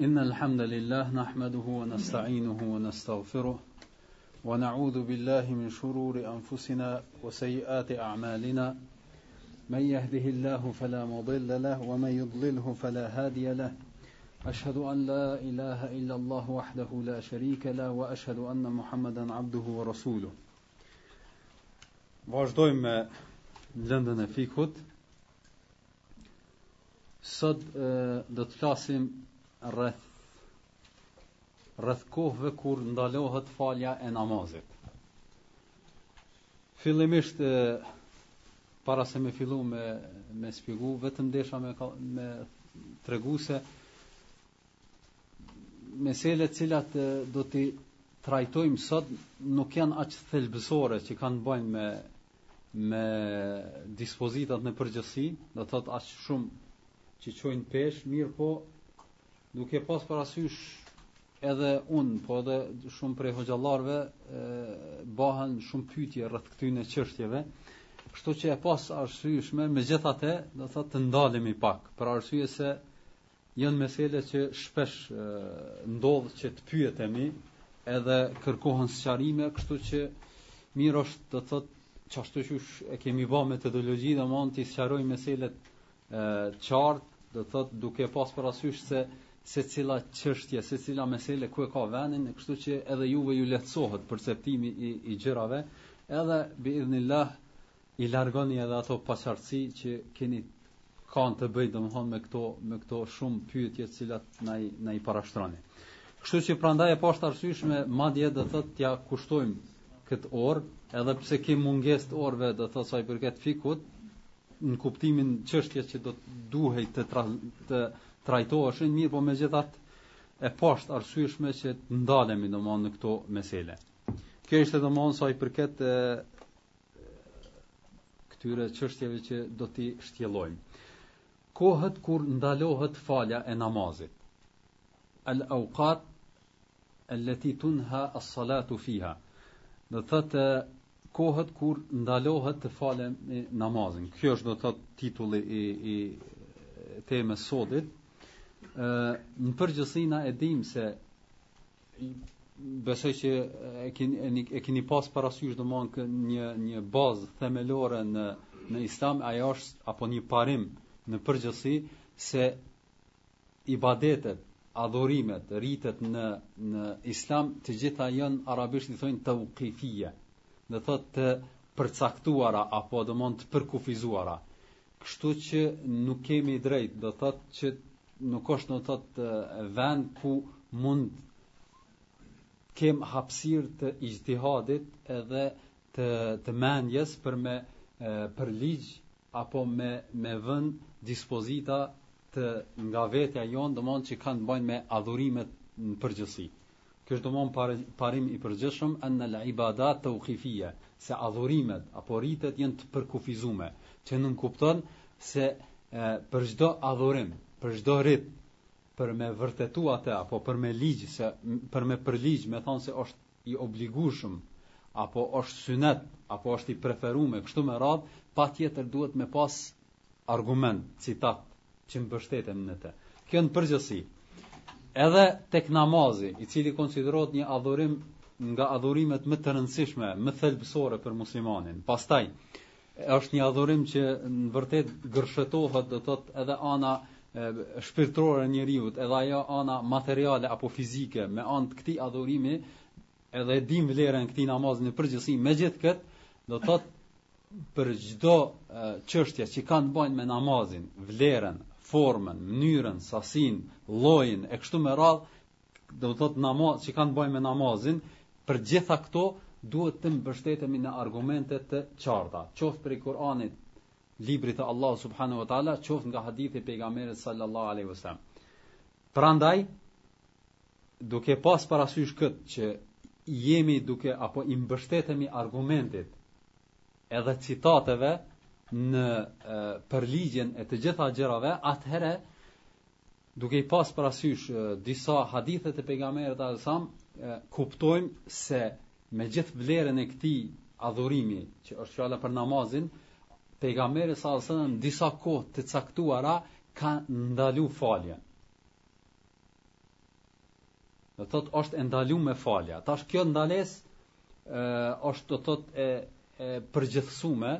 إن الحمد لله نحمده ونستعينه ونستغفره ونعوذ بالله من شرور أنفسنا وسيئات أعمالنا من يهده الله فلا مضل له ومن يضلله فلا هادي له أشهد أن لا إله إلا الله وحده لا شريك له وأشهد أن محمدا عبده ورسوله واجدوهم لندن lëndën e fikut. Sot do të flasim rreth rreth kohëve kur ndalohet falja e namazit. Fillimisht para se me fillu me me shpjegu vetëm desha me me tregu se meselet të cilat do t'i trajtojmë sot nuk janë aq thelbësore që kanë të bëjnë me me dispozitat në përgjithësi, do thot aq shumë që çojnë peshë, mirëpo duke pas parasysh edhe unë, po edhe shumë prej hoxhallarve, bahen shumë pytje rreth këtyne çështjeve, kështu që e pashë t'arsyshme, megjithatë, do thot të ndalemi pak, për arsye se Janë mesele që shpesh ndodh që të pyetemi edhe kërkohen sqarime, kështu që mirë është do të thotë qashtu që e kemi ba metodologji dhe mund të sqarojmë meselet qartë, do të thotë duke pas parasysh se se cila çështje, se cila mesele ku e ka vendin, kështu që edhe juve ju lehtësohet perceptimi i, i gjërave, edhe bi idhnillah i largoni edhe ato paqartësi që keni kanë të bëjnë domthon me këto me këto shumë pyetje të cilat na i na i parashtroni. Kështu që prandaj e pashë t'arsyeshme madje do thotë t'ja kushtojmë këtë orë, edhe pse kem mungesë të orëve do të sa i përket fikhut në kuptimin çështjes që do të duhej të tra, të trajtoheshin, mirëpo megjithatë e pashë t'arsyeshme që të ndalemi domthon në këto mesele. Kjo ishte domthon sa i përket këtyre çështjeve që do t'i shtjellojmë. Kohët kur ndalohet falja e namazit. Al awqat allati tunha as-salatu fiha. Do thotë kohët kur ndalohet të falem namazin. Kjo është do të thotë titulli i i temës së sodit. Ë në përgjithësi na e dimë se Besoj që e keni e keni pas parasysh domon një një bazë themelore në në Islam ajo është apo një parim në përgjithësi se ibadetet, adhurimet, ritet në në Islam të gjitha janë arabisht i thonë tawqifia. Do thotë të përcaktuara apo domon të përkufizuara. Kështu që nuk kemi drejt, do thot që nuk është do thot vend ku mund kem hapësirë të ijtihadit edhe të të mendjes për me përligj apo me me vën dispozita të nga vetja jonë, domthon që kanë të bëjnë me adhurimet në përgjithësi. Kjo është domethon parim i përgjithshëm an al ibadat tawqifia, se adhurimet apo ritet janë të përkufizume, që nënkupton se e, për çdo adhurim, për çdo rit, për me vërtetu atë apo për me ligj se për me përligj, me thon se është i obligueshëm apo është synet apo është i preferum e kështu me radh, patjetër duhet me pas argument, citat, që mbështeten në të. Kjo në përgjithësi, edhe tek namazi, i cili konsiderohet një adhurim nga adhurimet më të rëndësishme, më thelbësore për muslimanin. Pastaj, është një adhurim që në vërtetë gërshetohet do të thotë edhe ana shpirtërore e njeriut, edhe ajo ana materiale apo fizike, me anë të këtij adhurimi, edhe e dimë vlerën e këtij namazi në përgjithësi, me gjithë këtë, do të thotë për çdo çështje që kanë të bëjnë me namazin, vlerën, formën, mënyrën, sasinë, llojin e kështu me radhë, do të thotë që kanë të bëjnë me namazin, për gjitha këto duhet të mbështetemi në argumente të qarta, qoftë prej Kur'anit, librit të Allahu subhanahu wa taala, qoftë nga hadithi i pejgamberit sallallahu alaihi wasallam. Prandaj, duke pas parasysh këtë që jemi duke apo i mbështetemi argumentit edhe citateve në e, përligjen e të gjitha gjërave, atëherë duke i pas parasysh e, disa hadithe të pejgamberit alejhi selam kuptojmë se Me gjithë vlerën e këtij adhurimi, që është fjala për namazin, pejgamberi sallallahu alajhi wasallam disa kohë të caktuara ka ndalu faljen. Do thot është e ndalu ne falja. Tash kjo ndalesë ë është do thot e e përgjithësume,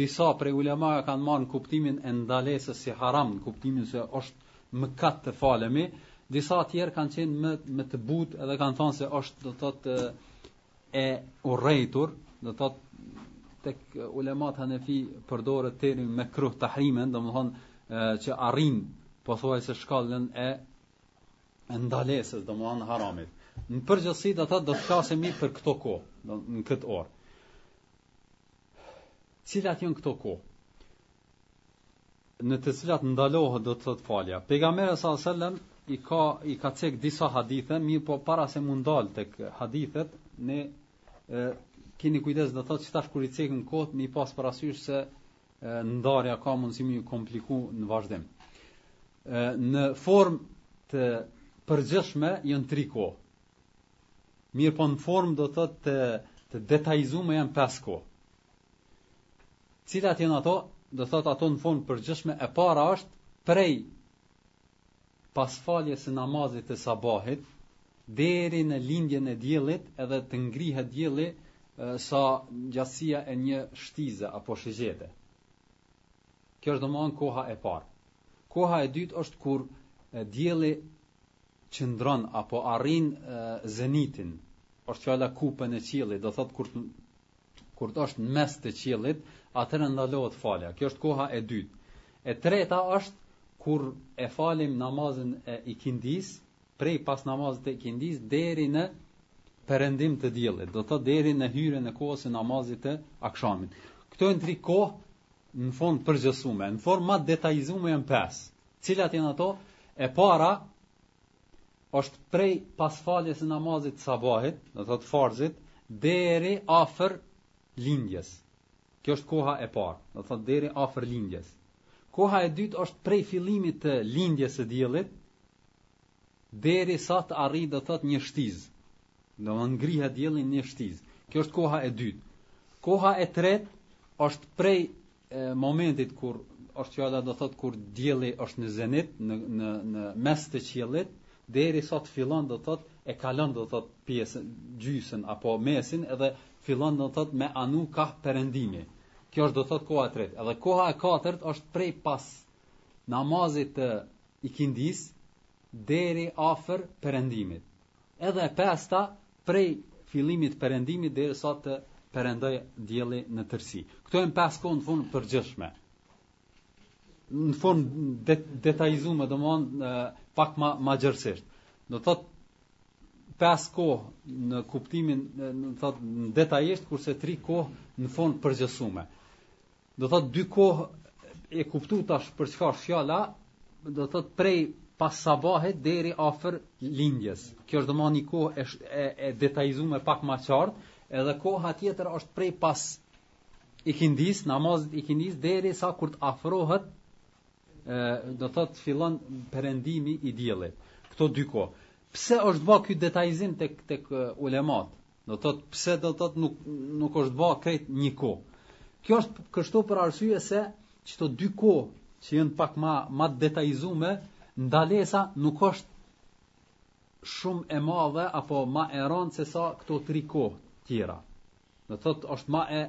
disa prej ulemave kanë marrë kuptimin e ndalesës si haram, në kuptimin se është mëkat të falemi, disa tjerë kanë qenë më më të butë edhe kanë thënë se është do të thotë e urrejtur, do të thotë tek ulemat hanefi përdoret termi mekruh tahrimen, domethënë që arrin pothuajse shkallën e e ndalesës, domethënë haramit. Në përgjithësi do thotë do të qasemi për këto kohë, do, në këtë orë. Cilat janë këto kohë? Në të cilat ndalohet do të thotë falja. Pejgamberi alejhi selam i ka, i ka cek disa hadithe, mirëpo para se me dalë tek hadithet, ne e, keni kujdes do thotë që tash kur i cekim kohët, me pas parasysh se ndarja ka mundësi me u kompliku në vazhdim. Në formë të përgjithshme janë tri kohë. Mirëpo në formë do thot të, të detajzume janë pesë kohë. Cilat janë ato? Do thot ato në formë të përgjithshme e para është prej pas faljes së namazit të sabahit, deri në lindjen e diellit edhe të ngrihet dielli sa gjatësia e një shtize apo shëgjete. Kjo është domethan koha e parë. Koha e dytë është kur dielli qëndron apo arrin zenitin. Është fjala kupën e qiellit, do thotë kur kur të është në mes të qiellit, atëherë ndalohet falja. Kjo është koha e dytë. E treta është kur e falim namazin e ikindis, prej pas namazit të ikindis deri në perëndim të diellit, do të thotë deri në hyrjen e kohës së namazit të akshamit. Këto janë tri kohë në form përgjithsume, në formë ma detajzume janë pesë. Cilat janë ato? E para është prej pas faljes së namazit sabahit, do të thotë farzit, deri afër lindjes. Kjo është koha e parë, do të thotë deri afër lindjes. Koha e dytë është prej fillimit të lindjes së diellit, deri sa të arri do të thotë një shtiz. Do të ngrihet dielli një shtiz. Kjo është koha e dytë. Koha e tretë është prej e momentit kur është fjala do thot kur dielli është në zenit në në në mes të qiellit deri sa të fillon do thot e kalon do thot pjesën gjysën apo mesin edhe fillon do thot me anu ka perëndimi kjo është do thot koha e tretë edhe koha e katërt është prej pas namazit të ikindis deri afër perëndimit edhe e pesta Prej fillimit të perendimit deri sa të perendojë dielli në tërësi. Këto janë pesë kohë në form përgjithshme. Në form det, detajzume, domethan pak ma ma gjerësisht. Do thotë pesë kohë në kuptimin do thotë detajisht kurse tri kohë në form përgjithsume. Do thot dy kohë e kuptu tash për çka është fjala, do thot prej pas sabahit deri afër lindjes. Kjo është domethan një kohë e, e, e detajzume pak ma qartë, edhe koha tjetër është prej pas ikindis, namazit ikindis deri sa kur të afrohet ë do thot fillon perëndimi i diellit. Këto dy kohë. Pse është ba ky detajzim tek tek ulemat? Do të thotë pse do të thotë nuk nuk është ba krejt një kohë. Kjo është kështu për arsye se qëto dy kohë që janë pak ma ma të detajzume, ndalesa nuk është shumë e madhe apo ma e rand se sa këto tri kohë tjera. Do të thotë është ma e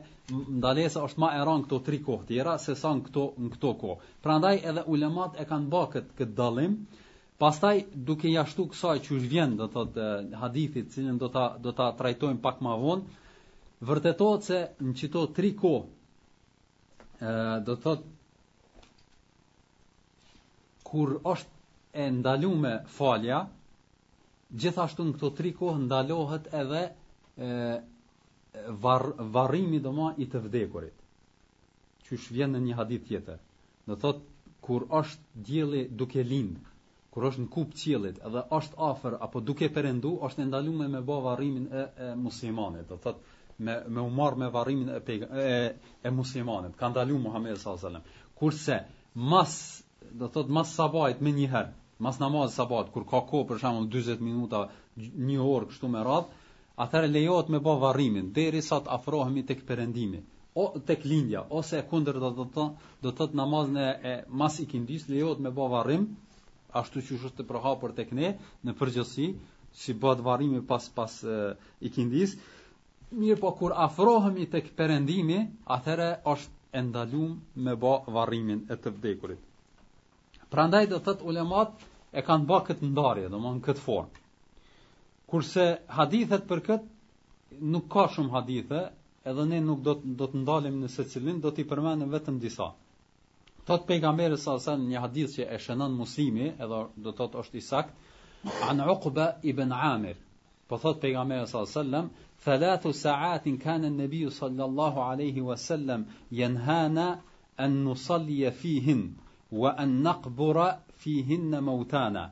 ndalesa është ma e rand këto tri kohë tjera se sa në këto në këto kohë. Prandaj edhe ulemat e kanë ba këtë këtë dallim Pastaj duke ia shtu kësaj qysh vjen, do thotë hadithit, të cilin do ta do ta trajtojmë pak më vonë, vërtetohet se në qito tri kohë ë do thotë kur është e ndalume falja, gjithashtu në këto tri kohë ndalohet edhe e, var, varrimi domethënë i të vdekurit. qysh vjen në një hadith tjetër. Do thotë kur është dielli duke lind, kur është në kupë t'qiellit dhe është afër apo duke perendu, është e ndalume me ba varrimin e, e muslimanit. Do thotë me me u marr me varrimin e pejga, e, e muslimanit. Ka ndalu Muhamedi sallallahu alajhi wasallam. Kurse mas do thotë mas sabahit menjëherë, mas namazit sabahit kur ka kohë për shembull 20 minuta, një orë kështu me radhë, Atëherë lejohet me ba varrimin derisa të afrohemi tek perendimi, o tek lindja, ose e kundërta do të thotë, do të thotë namazin e, e mas ikindis lejohet me ba varrim, ashtu siç është e përhapur tek ne në përgjithësi, si bëhet varrimi pas pas e, ikindis. Mirëpo kur afrohemi tek perendimi, atëherë është e ndalum me ba varrimin e të vdekurit. Prandaj do thot ulemat e kanë bë këtë ndarje, domthon këtë formë. Kurse hadithet për këtë nuk... ka shumë hadithe, edhe ne nuk do të do të ndalim në secilin, do t'i përmendim vetëm disa. Thot pejgamberi sa sa një hadith që e shënon Muslimi, edhe do thot është i sakt, an Uqba ibn Amir. Po thot pejgamberi salasalam, thalathu sa'atin kana an-nabi sallallahu alaihi wasallam yanhana an nusalli fihin wa an naqbura fihin mautana.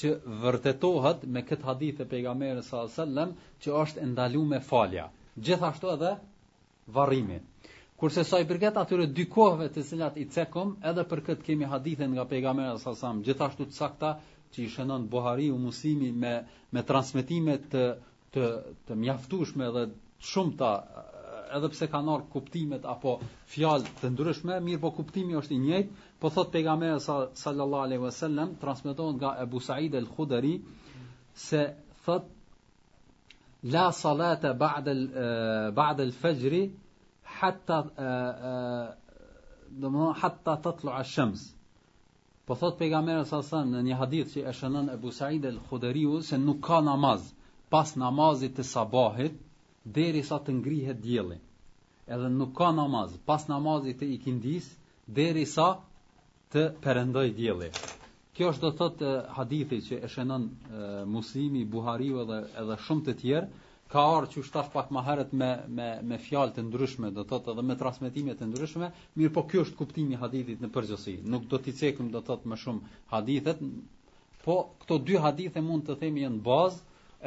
që vërtetohet me këtë hadith e pejgamberit sallallahu alajhi wasallam që është e ndalume falja. Gjithashtu edhe varrimi. Kurse sa i përket atyre dy kohëve të cilat i cekëm, edhe për këtë kemi hadithe nga pejgamberi sallallahu alajhi wasallam, gjithashtu të sakta që i shënon Buhariu e Muslimi me me transmetime të të të mjaftueshme dhe shumta edhe pse kanë ardhur kuptimet apo fjalë të ndryshme, mirëpo kuptimi është i njëjtë, po thot pejgamberi sallallahu alaihi wasallam transmetohet nga Abu Said al-Khudri se thot la salata ba'd al ba'd al fajr hatta domethënë hatta tatlu ash-shams Po thot pejgamberi sa sa në një hadith që e shënon Ebu Said el-Huderiu se nuk ka namaz pas namazit të sabahit derisa të ngrihet dielli. Edhe nuk ka namaz pas namazit të ikindisë derisa të perëndojë dielli. Kjo është do të thotë hadithi që e shënon Muslimi, Buhariu edhe edhe shumë të tjerë, ka ardhur qysh thash pak më herët me me me fjalë të ndryshme, do thotë edhe me transmetime të ndryshme, mirëpo ky është kuptimi i hadithit në përgjithësi. Nuk do t'i cekim do thotë më shumë hadithet, po këto dy hadithe mund të themi janë bazë,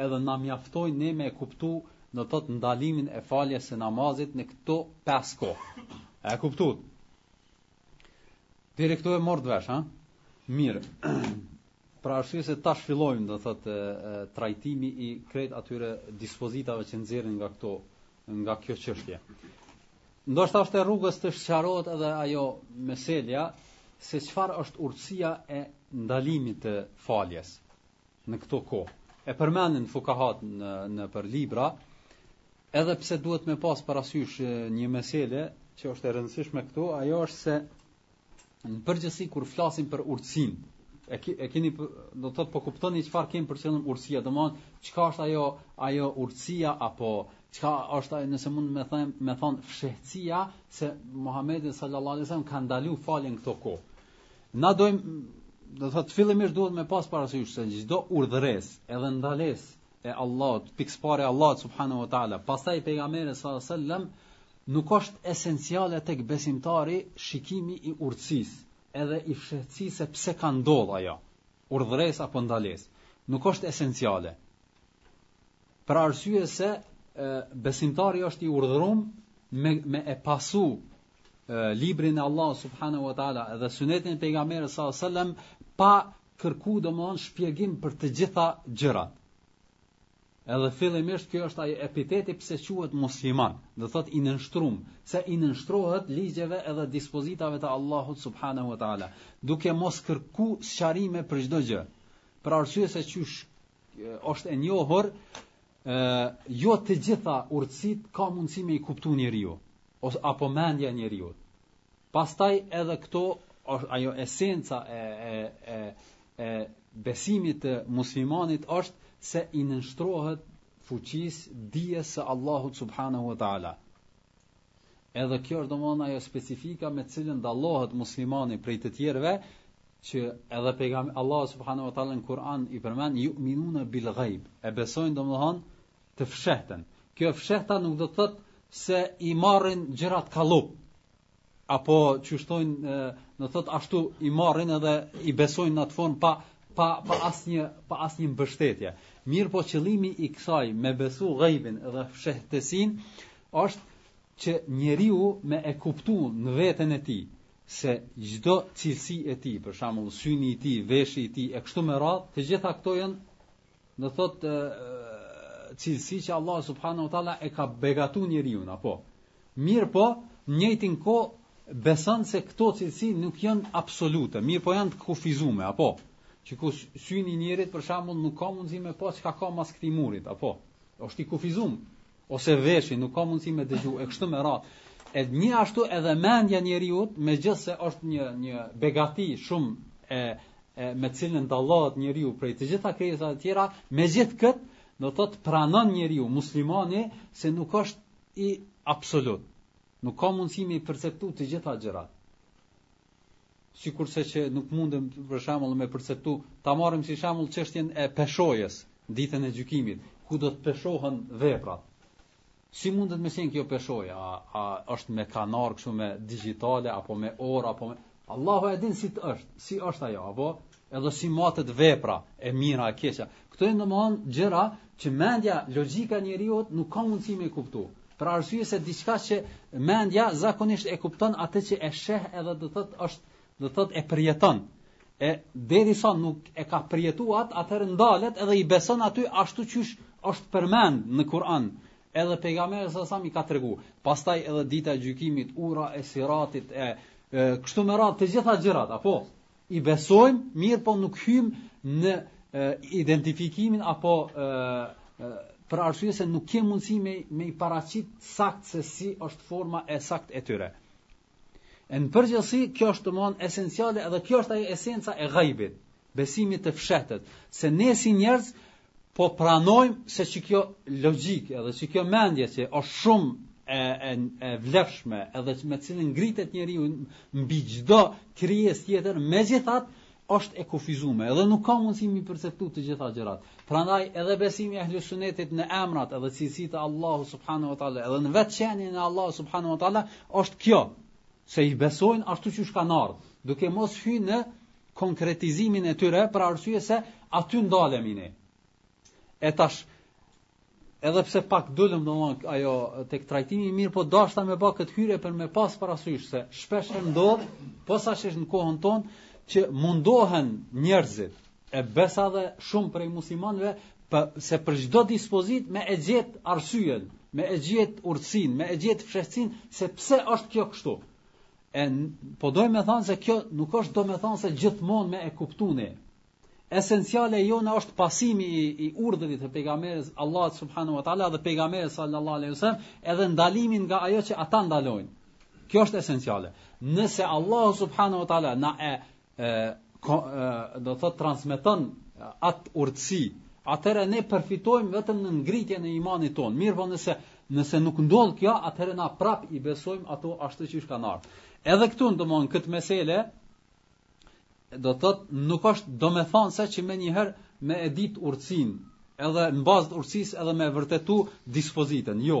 edhe na mjaftojnë ne me kuptu do thotë ndalimin e faljes së namazit në këto pesë kohë. A e kuptuat? Deri këtu e mort vesh, ha? Mirë. Për arsye se tash fillojmë, do thotë, trajtimi i krejt atyre dispozitave që nxjerren nga këto, nga kjo çështje. Ndoshta është e rrugës të sqarohet edhe ajo meselja se çfarë është urtësia e ndalimit të faljes. në këto kohë. E përmendin fukahat në nëpër libra, edhe pse duhet me pas parasysh një mesele që është e rëndësishme këtu, ajo është se në përgjithësi kur flasim për urtësinë, e, ki, e keni do të thotë po kuptoni çfarë kemi për qëllim urtësia, domthonë çka është ajo ajo urtësia apo çka është ajo nëse mund të them me thënë fshehtësia se Muhamedi sallallahu alajhi wasallam ka ndalu faljen n'këto kohë. Na dojmë, do të thotë fillimisht duhet me pas parasysh se çdo urdhëresë, edhe ndalesë e Allahut, pikësëpari Allahut subhanahu wa taala, pastaj pejgamberit sallallahu alajhi wasallam nuk është esenciale tek besimtari shikimi i urtësisë, edhe i fshehtësisë se pse ka ndodhur ajo, urdhëresë apo ndalesë. Nuk është esenciale. Për arsye se e, besimtari është i urdhërum me, me e pasu e, librin e Allahut subhanahu wa ta'ala dhe sunetin e pejgamberit sallallahu alaihi wasallam pa kërku domethonë shpjegim për të gjitha gjërat. Edhe fillimisht kjo është ai epiteti pse quhet musliman, do thot i nënshtrum, se i nënshtrohet ligjeve edhe dispozitave të Allahut subhanahu wa taala, duke mos kërku sqarime për çdo gjë. Për arsye se qysh është e njohur ë jo të gjitha urtësitë ka mundësi me i kuptu njeriu ose apo mendja e njeriut. Pastaj edhe këtu është ajo esenca e e e e besimit të muslimanit është se i nënshtrohet fuqisë dijes së Allahut subhanahu wa taala. Edhe kjo është domthonë ajo specifika me të cilën dallohet muslimani prej të tjerëve që edhe pejgamberi Allah subhanahu wa taala në Kur'an i përmend juminuna bil ghaib. E besojnë domthonë të fshehtën. Kjo e fshehta nuk do të thotë se i marrin gjërat kallup apo qysh thojnë do thot ashtu i marrin edhe i besojnë në atë formë pa pa pa asnjë pa asnjë mbështetje. Mirëpo qëllimi i kësaj me besu ghaibin dhe fshehtësinë është që njeriu me e kuptu në veten e tij, se çdo cilësi e tij, për shembull, syni i tij, veshi i tij, e kështu me radhë, të gjitha këto janë, do thotë, cilësi që Allahu subhanehu ve teala e ka begatu njeriun, apo. Mirëpo, njëjtën kohë, beson se këto cilësi nuk janë absolute, mirëpo janë të kufizume, apo? Qeky syni i njeriut, për shembull, nuk ka mundësi me pa çka ka mas këtij murit, apo? është i kufizum, ose veshi nuk ka mundësi me dëgju e kështu me radhë. E njashtu edhe mendja e njeriut, megjithëse është një një begati shumë e, e me cilën dallohet njeriu prej të gjitha krijesave të tjera, megjithkëtë do thotë pranon njeriu muslimani se nuk është i absolut. Nuk ka mundësi me i perceptu të gjitha gjërat. sikurse që nuk mundem për shembull me perceptu, ta marrim si shembull çështjen e peshojës, ditën e gjykimit, ku do të peshohen veprat. Si mundet me qenë kjo peshoja? A, a është me kandar kështu me digjitale apo me orë apo me Allahu e din si të është, si është ajo, apo Edhe si matet vepra e mira e keqja. Këto janë domthonë gjëra që mendja, logjika e njeriut nuk ka mundësi me kuptu. Për arsye se diçka që mendja zakonisht e kupton atë që e sheh edhe do thotë është do thotë e përjeton. E derisa nuk e ka përjetu at, atëherë ndalet edhe i beson aty ashtu qysh është përmend në Kur'an. Edhe pejgamberi salallahu alejhi ve selem i ka tregu. Pastaj edhe dita e gjykimit, ura e siratit e, e kështu me radhë të gjitha gjërat, apo I besojmë, mirëpo nuk hyjmë në e, identifikimin apo e, e, për arsye se nuk kemë mundësi me, me i paraqit saktë se si është forma e saktë e tyre. E në përgjithësi, kjo është domethënë esenciale edhe kjo është ajo esenca e gajbit, besimit të fshehtë, se ne si njerëz po pranojmë se qekjo logjikë edhe qekjo mendje që është shumë e, e, e vlefshme edhe që me të cilën ngritet njeriu mbi çdo krijesë tjetër megjithatë është e kufizume edhe nuk ka mundësi me i perceptu të gjitha gjërat prandaj edhe besimi i ehli sunetit në emrat edhe cilësitë e Allahut subhanu wa ta'la edhe në vetë qenien e Allahut subhanu wa ta'la është kjo se i besojnë ashtu qysh kanë ardhë duke mos hy në konkretizimin e tyre për arsye se aty ndalemi ne. E tash edhe pse pak dolëm domthon ajo tek trajtimi, mirëpo dashta me ba këtë hyrje për me pas parasysh se shpeshherë ndodh posaçërisht në kohën tonë që mundohen njerëzit e besa edhe shumë prej muslimanëve për, se për çdo dispozitë me e gjet arsyen, me e gjet urtësinë, me e gjet fshehtësinë se pse është kjo kështu. E po domethanë se kjo nuk është domethanë se gjithmonë me e kuptu ne. Esenciale e jona është pasimi i, i urdhrit të pejgamberit Allah subhanu wa ta'ala dhe pejgamberit sallallahu alaihi wasallam edhe ndalimi nga ajo që ata ndalojnë. Kjo është esenciale. Nëse Allah subhanu wa ta'ala na e e, ko, e, do të thotë transmeton atë urtësi, atëherë ne përfitojmë vetëm në ngritjen e imanit tonë. Mirëpo nëse nëse nuk ndodh kjo, atëherë na prap i besojmë ato ashtu siç kanë ardhur. Edhe këtu në domethënë këtë mesele do të thotë nuk është domethënë se që menjëherë me e ditë urtësinë, edhe në bazë të urtësisë edhe me e vërtetu dispozitën. Jo.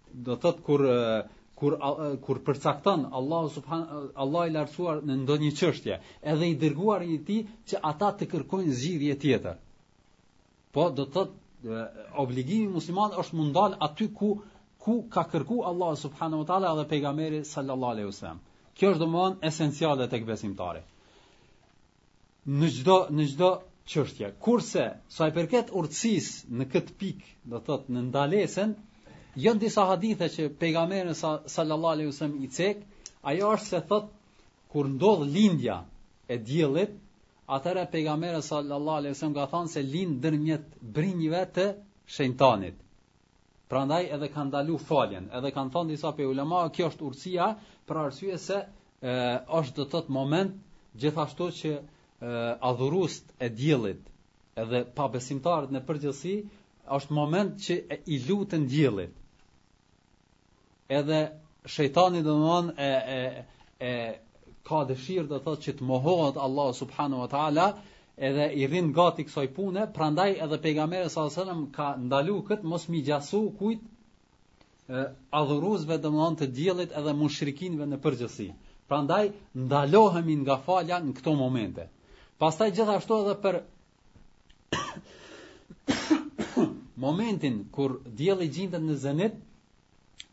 Do të thotë kur kur kur përcakton Allahu subhan Allahu i lartësuar ndonjë çështje, edhe i dërguari i tij që ata të kërkojnë zgjidhje tjetër. Po do të thotë obligimi i muslimanit është me u ndal aty ku ku ka kërku Allahu subhanahu wa taala dhe pejgamberi sallallahu alaihi wasallam. Kjo është domethan esenciale tek besimtari. në çdo në çdo çështje. Kurse sa i përket urtësisë në këtë pikë, do thotë në ndalesën, janë disa hadithe që pejgamberi sallallahu alaihi wasallam i cek, ajo është se thotë kur ndodh lindja e diellit, atëherë pejgamberi sallallahu alaihi wasallam ka thanë se lind ndërmjet brinjve të shejtanit. Prandaj edhe kanë ndalu faljen, edhe kanë thënë disa pej ulemave, kjo është urtësia për arsye se ë është do të thotë moment gjithashtu që e, adhuruesit e diellit edhe pabesimtarët në përgjithësi është moment që e, i luten diellit. Edhe shejtani domethon e e e ka dëshirë do të thotë që të mohohet Allahu subhanahu wa taala, edhe i rrin gati kësaj pune, prandaj edhe pejgamberi sallallahu alajhi wasallam ka ndalu kët mos me i gjasu kujt, adhuruesve domthon të diellit edhe mushrikinëve në përgjithësi. Prandaj ndalohemi nga falja në këto momente. Pastaj gjithashtu edhe për Momentin kur dielli gjindet në zenit,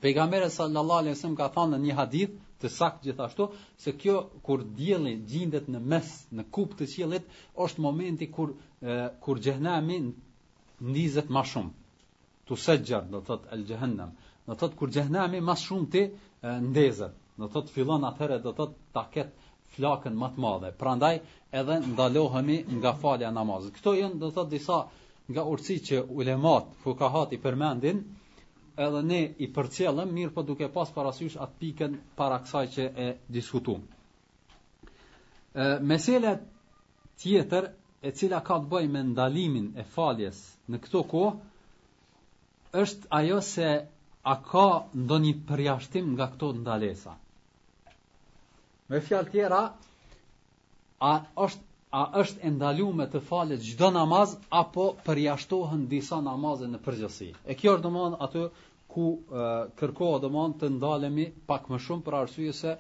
pejgamberi sallallahu alaihi wasallam ka thanë në një hadith të saktë gjithashtu se kjo kur dielli gjindet në mes, në kupë të qiellit, është momenti kur e, kur xhehenemi ndizet ma shumë. Tusejjer do thot el xhehennem, do thot kur xhehenemi ma së shumti ndezet, do thot fillon atëherë do thot ta ketë flakën ma të madhe. Prandaj edhe ndalohemi nga falja e namazit. Këto janë do thot disa nga urtësitë që ulemat fukahat i përmendin, edhe ne i përcjellim mirëpo duke pas parasysh atë pikën para kësaj që e diskutuam. Mesela tjetër e cila ka të bëjë me ndalimin e faljes në këto kohë është ajo se a ka ndonjë përjashtim nga këto ndalesa. Me fjalë të tjera, a është a është e ndalume të falet çdo namaz apo përjashtohen disa namaze në përgjithësi. E kjo është domthon aty ku kërkohet domthon të ndalemi pak më shumë për arsye se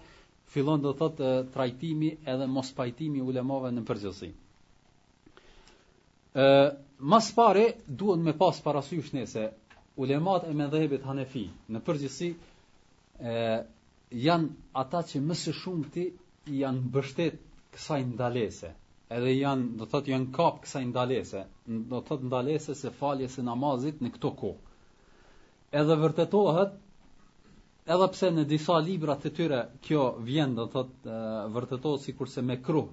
Fillon do të thotë trajtimi edhe mospajtimi i ulemave në përgjithësi. Ë ma së pari duhet me pas parasysh nëse ulemat e medhhebit Hanefi në përgjithësi ë janë ata që më së shumti janë mbështet kësaj ndalese. Edhe janë, do thot janë kap kësaj ndalese, do thot ndalesës së faljes së namazit në këto kohë. Edhe vërtetohet edhe pse në disa libra të tyre kjo vjen do thot vërtetohet sikurse mekruh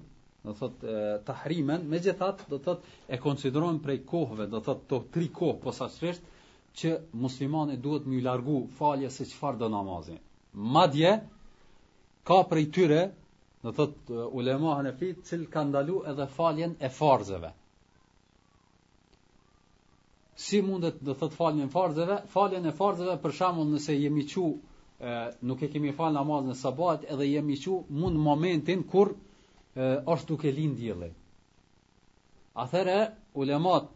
do thot tahrimen megjithatë do thot e konsiderojnë prej kohëve do thot këto tri kohë posaçërisht që muslimani duhet me u largu faljes së çfarëdo namazi madje ka prej tyre do thot ulema hanefi të cilët kanë ndalu edhe faljen e farzeve Si mundet do thot faljen e farzeve, faljen e farzeve për shembull nëse jemi çu nuk e kemi fal namazin e sabahit edhe jemi çu mu në momentin kur është duke lind dielli. Atëherë ulemat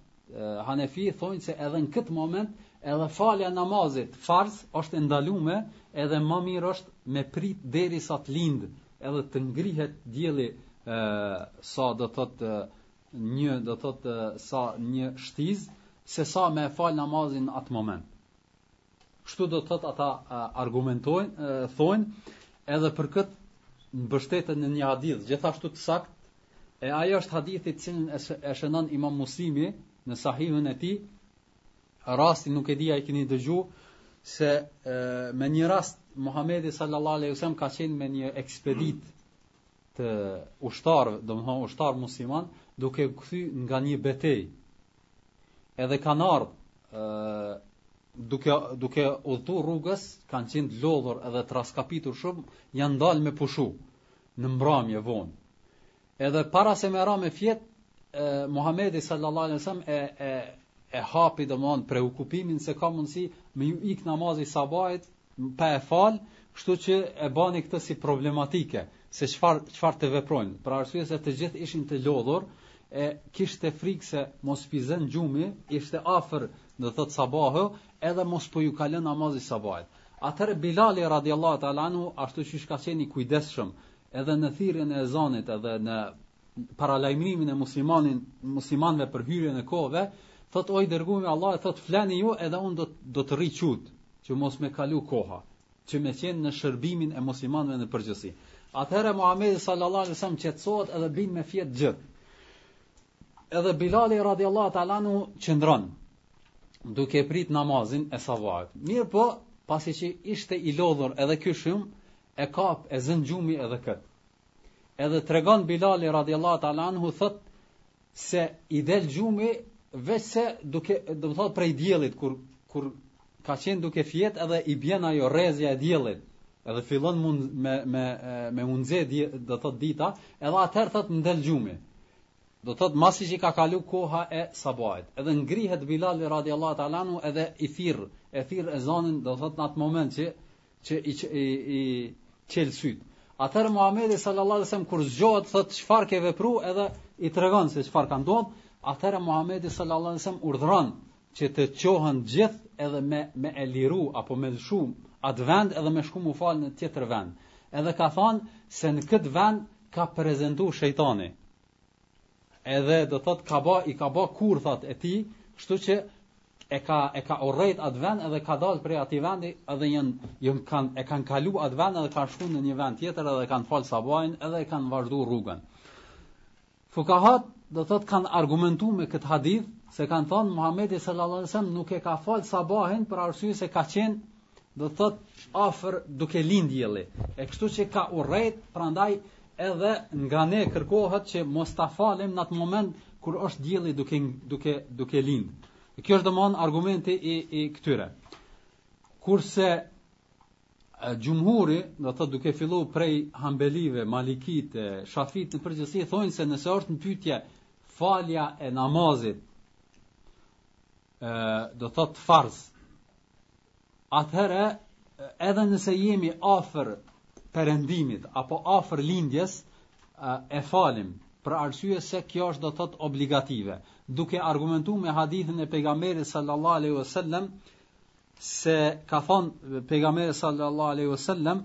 Hanefi thonë se edhe në këtë moment edhe falja e namazit farz është e ndalume, edhe ma mirë është me prit derisa të lind, edhe të ngrihet dielli sa do thot një do thot sa një shtiz se sa me fal namazin në atë moment. Kështu do thot ata argumentojnë, thonë edhe për kët mbështeten në një hadith gjithashtu të sakt e ajo është hadithi të cilin e shënon Imam Muslimi në sahihun e tij. Rasti nuk e di a e keni dëgju se e, në një rast Muhamedi sallallahu alaihi wasallam ka qenë me një ekspeditë të ushtarëve, domethënë ushtarë musliman, duke kthy nga një betejë. Edhe kanë ardhë, duke, duke udhëtu rrugës, kanë qenë të lodhur edhe të raskapitur shumë, janë ndalë me pushu në mbramje vonë. Edhe para se me ra me fjetë, Muhamedi sallallahu alaihi wasallam e e e hapi domthon preokupimin se ka mundsi me ju ik namazi i sabahit pa e fal, kështu që e bani këtë si problematike, se çfar çfar të veprojnë. Për arsye se të gjithë ishin të lodhur, e kishte frikë se mos po i zën gjumi, ishte afër, do thot sabahu, edhe mos po ju kalon namazi i sabahit. Atëherë Bilali radiallahu ta'ala anhu, ashtu që ka qenë i kujdesshëm, edhe në thirrjen e ezanit edhe në paralajmërimin e muslimanin muslimanëve për hyrjen e kohëve, thot o i dërgumi i Allahut thot flani ju edhe un do do të rri çut, që mos me kalu koha, që me qenë në shërbimin e muslimanëve në përgjithësi. Atëherë Muhamedi sallallahu alaihi wasallam qetësohet edhe bin me fjet gjithë. Edhe Bilali radiallahu ta'ala anhu qëndron duke prit namazin e sabahit. Mirëpo, pasi që ishte i lodhur edhe ky shumë, e kap e zën gjumi edhe kët. Edhe tregon Bilali radiallahu ta'ala anhu thot se i del gjumi veçse duke do të thot prej diellit kur kur ka qenë duke fjet edhe i bjen ajo rrezja e diellit edhe fillon mu n, me me me u nxe do të thot dita edhe atëherë thot më del gjumi do të thot masi që ka kalu koha e sabahit edhe ngrihet Bilali radiallahu ta'ala anhu edhe i thirr e thirr ezanin do të thot në atë moment që që i i, i çel syt. Atëherë Muhamedi sallallahu alaihi wasallam kur zgjohet thotë çfarë ke vepru edhe i tregon se çfarë ka ndodh, atëherë Muhamedi sallallahu alaihi wasallam urdhëron që të çohen gjithë edhe me me e liru apo me lëshu atë vend edhe me shku mu falë në tjetër vend. Edhe ka thonë se në këtë vend ka prezentu shejtani. Edhe do thot ka ba i ka ba kurthat e tij, kështu që e ka e ka urrejt atë vend edhe ka dalë prej atij vendi edhe janë janë kanë e kanë kalu atë vend edhe kanë shku në një vend tjetër edhe kanë fal sabahin edhe e kanë vazhdu rrugën. Fukahatë do thot kanë argumentu me këtë hadith se kanë thënë Muhamedi sallallahu alajhi wasallam nuk e ka fal sabahin për arsye se ka qenë do thot afër duke lind dielli. E kështu që ka urrejt, prandaj edhe nga ne kërkohet që mos ta falim në atë moment kur është dielli duke duke duke lind. E kjo është domethon argumenti i i këtyre. Kurse xhumhuri, do thot duke fillu prej hambelive, malikitë e shafitë në përgjithësi thonë se nëse është në pyetje falja e namazit, ë do thot farz, atëherë edhe nëse jemi afër perëndimit apo afër lindjes e falim për arsye se kjo është do të thotë obligative duke argumentu me hadithin e pejgamberit sallallahu alaihi wasallam se ka thon pejgamberi sallallahu alaihi wasallam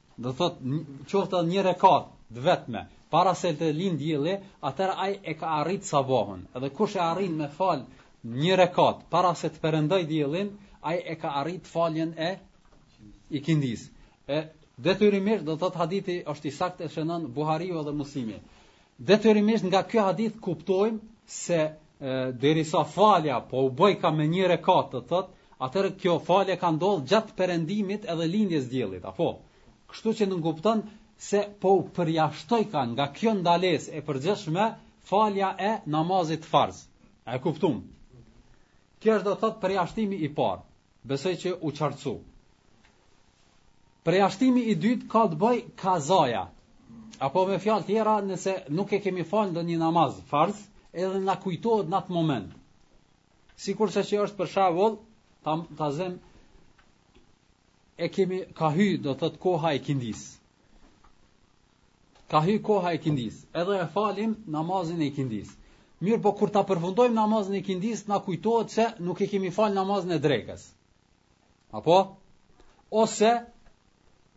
Do thot qoftë edhe një rekat të vetme para se të lind dielli, atëherë ai e ka arrit sabahun. Edhe kush e arrin me fal një rekat para se të perëndoj diellin, ai e ka arrit faljen e ikindis. E detyrimisht do thot hadithi është i saktë e shënon Buhariu dhe Muslimi. Detyrimisht nga ky hadith kuptojmë se derisa falja po u bojka me një rekat do thot, atëherë kjo falje ka ndodhur gjatë perëndimit edhe lindjes së diellit, apo. Kështu që nënkupton se po u përjashtojka nga kjo ndalesë e përgjithshme falja e namazit farz. A e kuptum? Kjo është do të thot përjashtimi i parë. Besoj që u qartësu. Përjashtimi i dytë ka të bëj kazaja. Apo me fjalë tjera, nëse nuk e kemi falë ndonjë namaz farz, edhe na kujtohet në atë moment. Sikurse që është për shembull, ta, ta zem, e kemi, ka hy, do thot koha e ikindis. Ka hy koha e ikindis. Edhe e falim namazin e ikindis. Mirëpo kur ta përfundojmë namazin e ikindis, na kujtohet se nuk e kemi falë namazin e drekës. Apo? Ose,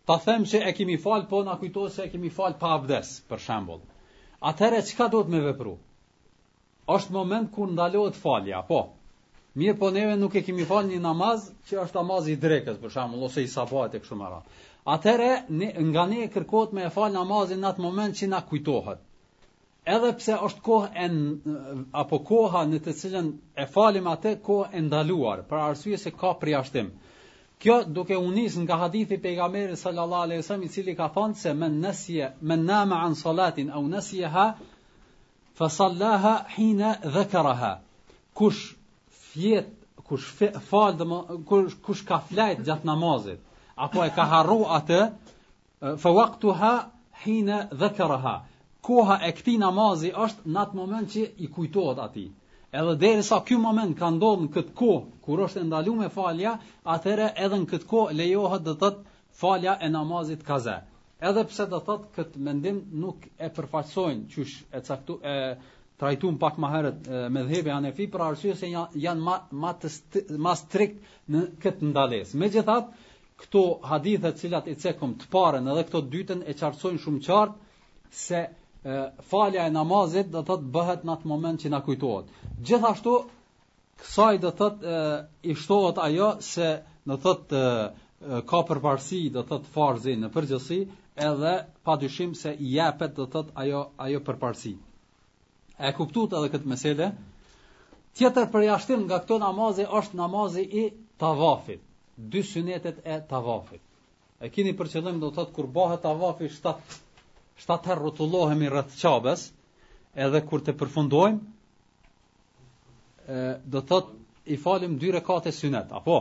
ta zem që e kemi falë, po na kujtohet se e kemi falë pa abdes, për shembull. Atëherë, çka duhet me vepru? është moment kur ndalohet falja, apo? Mirëpo neve nuk e kemi falë një namaz që është namaz i drekës, për shembull, ose i sabahit e kështu me radhë. Atëherë nga ne kërkohet me e fal namazin në atë moment që na kujtohet. edhe pse është kohë apo koha në të cilën e falim atë kohë e ndaluar, për arsye se ka përjashtim. Kjo duke u nis nga hadithi i pejgamberit sallallahu alaihi wasallam i cili ka thënë se men nasiya men nama an salatin aw nasiha fa sallaha hina dhakaraha. Kush fjet, kush fe, fal, kush, kush ka flajt gjatë namazit, apo e ka harru atë, Fa waqtuha hina dhakaraha. Koha e këtij namazi është në atë moment që i kujtohet atij. Edhe derisa ky moment ka ndodh në këtë kohë kur është e ndalume falja, atëherë edhe në këtë kohë lejohet do të thotë falja e namazit kaza. Edhe pse do të thotë kët mendim nuk e përfaqësojnë qysh e caktu e trajtum pak ma herët medhhebi hanefi për arsye se janë janë ma ma ma strikt në kët ndalesë. Megjithatë, Këto hadithe të cilat i cekum të parën edhe këtë të dytën e qartësojnë shumë qartë se falja e namazit do të thotë bëhet në atë moment që na kujtohet. Gjithashtu kësaj do të thotë i shtohet ajo se do të thotë ka përparësi do të thotë farzi në përgjithësi edhe pa dyshim se i jepet do të thotë ajo ajo përparësi. A e kuptuat edhe këtë mesele? Tjetër përjashtim nga këto namazi është namazi i tavafit, dy synetet e tavafit. E kini për qëllim do të thotë kur bëhet tavafi 7 7 herë rrotullohemi rreth Qabes, edhe kur të përfundojmë ë do të thotë i falim dy rekate synet, apo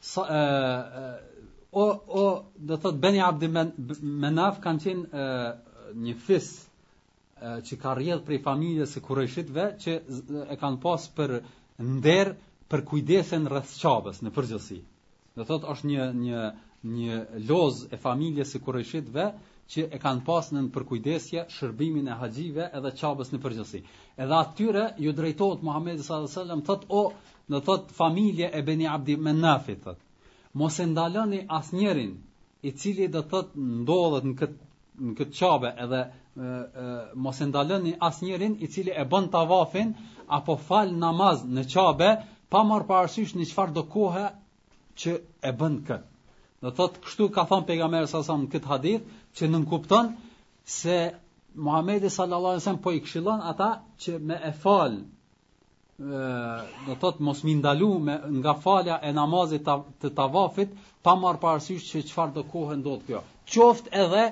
Sa e, e o o do thot Beni Abdi Men, Menaf kanë qenë një fis e, që ka rrjedh prej familjes së Kurejshitëve që e kanë pas për nder përkujdesjen rreth Qabës në përgjithësi. Do thot është një një një loz e familjes së Kurejshitëve që e kanë pas nën përkujdesje shërbimin e haxhive edhe qabës në përgjithësi. Edhe atyre ju drejtohet Muhammedi s.a.s. thot o Do thot familje e Beni Abdi Menafit thot. Mos e ndaloni asnjërin i cili do thot ndodhet në këtë në këtë qabe edhe e, e, mos e ndaloni asnjërin i cili e bën tavafin apo fal namaz në qabe pa marr parasysh në çfarëdo kohe që e bën kët. Do thot kështu ka thënë pejgamberi s.a.s. në këtë hadith që nënkupton se Muhamedi sallallahu alaihi wasallam po i këshillon ata që me e fal do të thotë mos mi ndalu me nga falja e namazit ta, të tavafit pa marr parasysh se çfarëdo kohe ndodh kjo. Qoftë edhe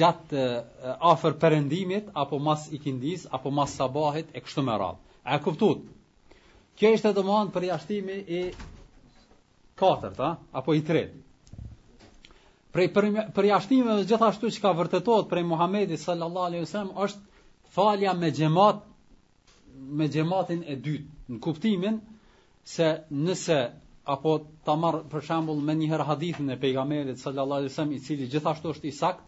gjatë afër perëndimit apo mas ikindis apo mas sabahit e kështu me radhë. A e kuptuat? Kjo ishte domthon përjashtimi i katërt, a? apo i tretë. Prej përjashtimeve gjithashtu që ka, vërtetohet prej Muhamedit sallallahu alaihi wasallam është falja me xhamat me xhamatin e dytë, në kuptimin se nëse apo ta marr për shembull menjëherë hadithin e pejgamberit sallallahu alajhi wasallam i cili gjithashtu është i sakt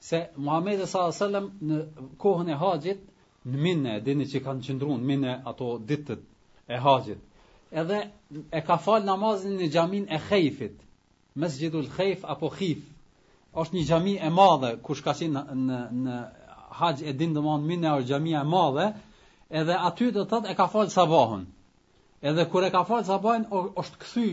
se Muhamedi sallallahu alajhi wasallam në kohën e haxhit në Minë, dini që kanë qëndruar në Minë ato ditët e haxhit. Edhe e ka fal namazin në xhamin e Hejfit. Mesxhidul Hejf apo Hif është një xhami e madhe kush ka qenë në në haxh e din domethënë n'Minë është xhamia e madhe edhe aty do thot e ka fal sabahun edhe kur e ka fal sabahun është kthy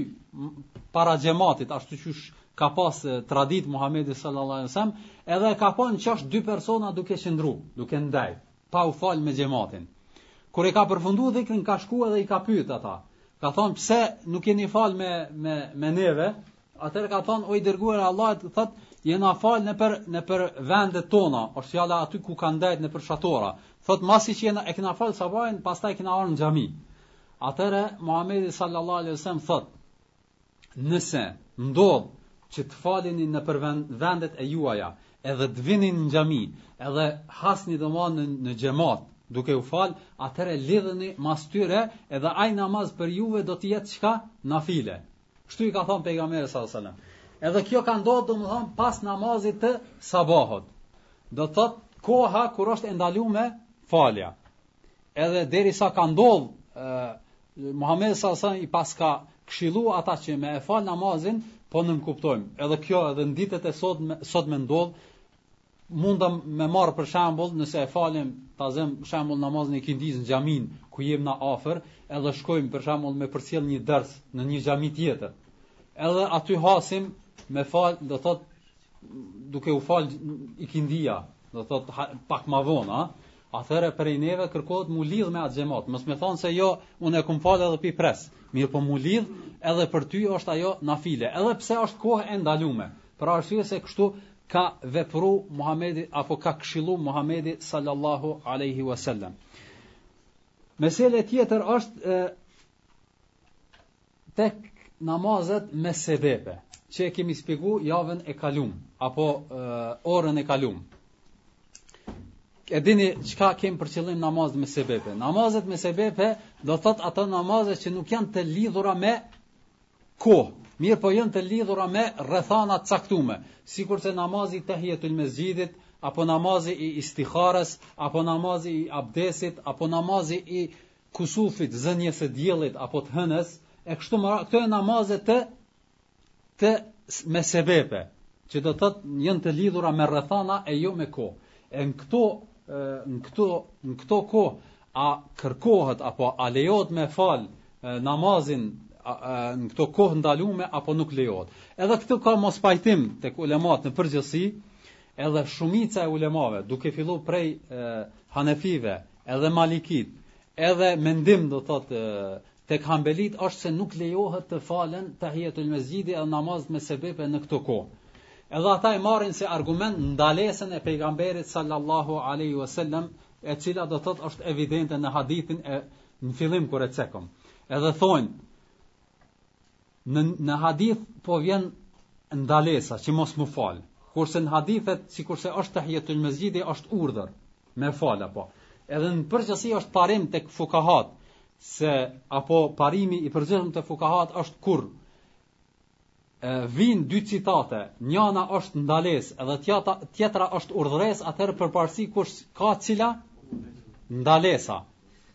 para xhamatit ashtu që ka pas tradit Muhamedi sallallahu alaihi wasallam edhe e ka pa që është dy persona duke qëndru duke ndej pa u fal me xhamatin. Kur e ka përfundu dhikrin ka shku edhe i ka pyet ata. Ka thon pse nuk jeni fal me me me neve? Atëherë kanë thon o i dërguar i Allahut, thot jena fal nëpër nëpër vendet tona, është fjala aty ku kanë ndejt nëpër shatora. Thot masi që jena e kena fal sabahin, pastaj kena ardh në xhami. Atëherë Muhamedi sallallahu alaihi wasallam thot nëse ndodh që të falini nëpër vendet e juaja, edhe të vini në xhami, edhe hasni domethënë, në xhemat, duke u fal, atëherë lidheni mas tyre, edhe ai namaz për juve do të jetë çka nafile. Kështu i ka thonë pejgamberi sallallahu alajhi wasallam. Edhe kjo ka ndodh domethënë pas namazit të sabahut. Do të thotë koha kur është e ndalume falja. Edhe derisa ka ndodh, Muhamedi sallallahu alajhi wasallam i paska këshilu ata që me e fal namazin, po nënkuptojmë. Edhe kjo edhe në ditët e sotme, sot me ndodh, mundëm me marr për shembull, nëse e falim ta zëm shembull namazin e ikindisë në xhamin ku jem na afër, edhe shkojmë për shembull me përcjell një ders në një xhami tjetër. Edhe aty hasim me fal, do thot duke u fal ikindia, do thot pak më vonë, Atëherë prej neve kërkohet mu lidh me atë xhemat, mos me thon se jo, unë e kum fal edhe pi pres. Mirëpo mu lidh, edhe për ty është ajo nafile, edhe pse është kohë e ndalume. Për arsye se kështu ka vepru Muhamedi apo ka këshillu Muhamedi sallallahu alaihi wasallam. Meselja tjetër është e, Tek namazet me sebepe, që e kemi shpjegu javën e kalum, apo e, orën e kalum. E dini çka kem për qëllim namazet me sebepe? Namazet me sebepe do thot ato namazet që nuk janë të lidhura me kohë, mirëpo janë të lidhura me rrethana t'caktume, sikurse namazi tehijetul mesxhidit, apo namazi i istiharës, apo namazi i abdesit, apo namazi i kusufit, zënies së diellit apo të hënës, e kështu me radhë, këto janë namaze të të me sebepe, që do të thotë janë të lidhura me rrethana e jo me kohë. E në këto në këto në këto kohë a kërkohet apo a lejohet me fal namazin në këto kohë t'ndalume apo nuk lejohet. Edhe këtu ka mospajtim tek ulemat në përgjithësi, edhe shumica e ulemave, duke fillu prej e, hanefive, Edhe Malikit, edhe mendim do thot tek Hanbelitë është se nuk lejohet të falen tehijetul mesxhidi edhe namazet me sebepe në këto kohë. Edhe ata e marrin si argument ndalesën e pejgamberit sallallahu alaihi wasallam, e cila do thot është evidente në hadithin e në fillim kur e cekëm. Edhe thojnë Në në hadith po vjen ndalesa që mos me fal. Kurse në hadithet sikurse është tehijetul mesxhidi është urdhër me fal apo. Edhe në përgjithësi është parim tek fukahat se apo parimi i përgjithshëm te fukahat është kur e vijnë dy citate, njana është ndalesë edhe tjetra tjetra është urdhëresë, atëherë përparësi kush ka cila ndalesa.